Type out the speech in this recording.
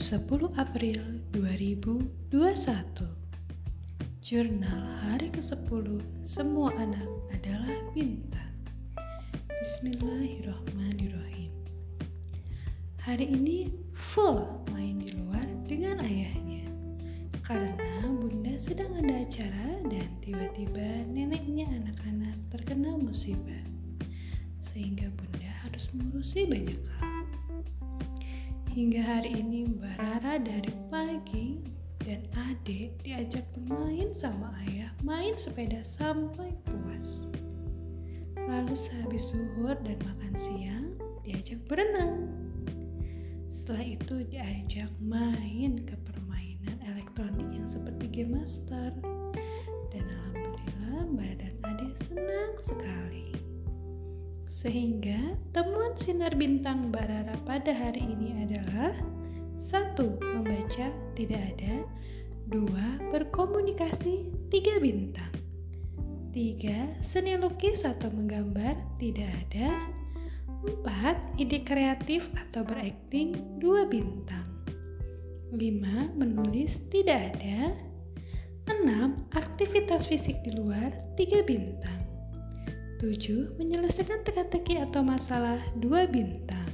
10 April 2021 Jurnal hari ke-10 Semua anak adalah bintang. Bismillahirrahmanirrahim. Hari ini full main di luar dengan ayahnya. Karena bunda sedang ada acara dan tiba-tiba neneknya anak-anak terkena musibah. Sehingga bunda harus mengurusi banyak hal Hingga hari ini Mbak Rara dari pagi dan adik diajak bermain sama ayah main sepeda sampai puas. Lalu sehabis zuhur dan makan siang diajak berenang. Setelah itu diajak main ke permainan elektronik yang seperti game master. Dan alhamdulillah Mbak dan adik senang sekali. Sehingga temuan sinar bintang Mbak Rara pada hari ini adalah satu Membaca tidak ada dua Berkomunikasi tiga bintang tiga Seni lukis atau menggambar tidak ada empat Ide kreatif atau berakting dua bintang lima Menulis tidak ada enam Aktivitas fisik di luar tiga bintang 7. Menyelesaikan teka-teki atau masalah dua bintang.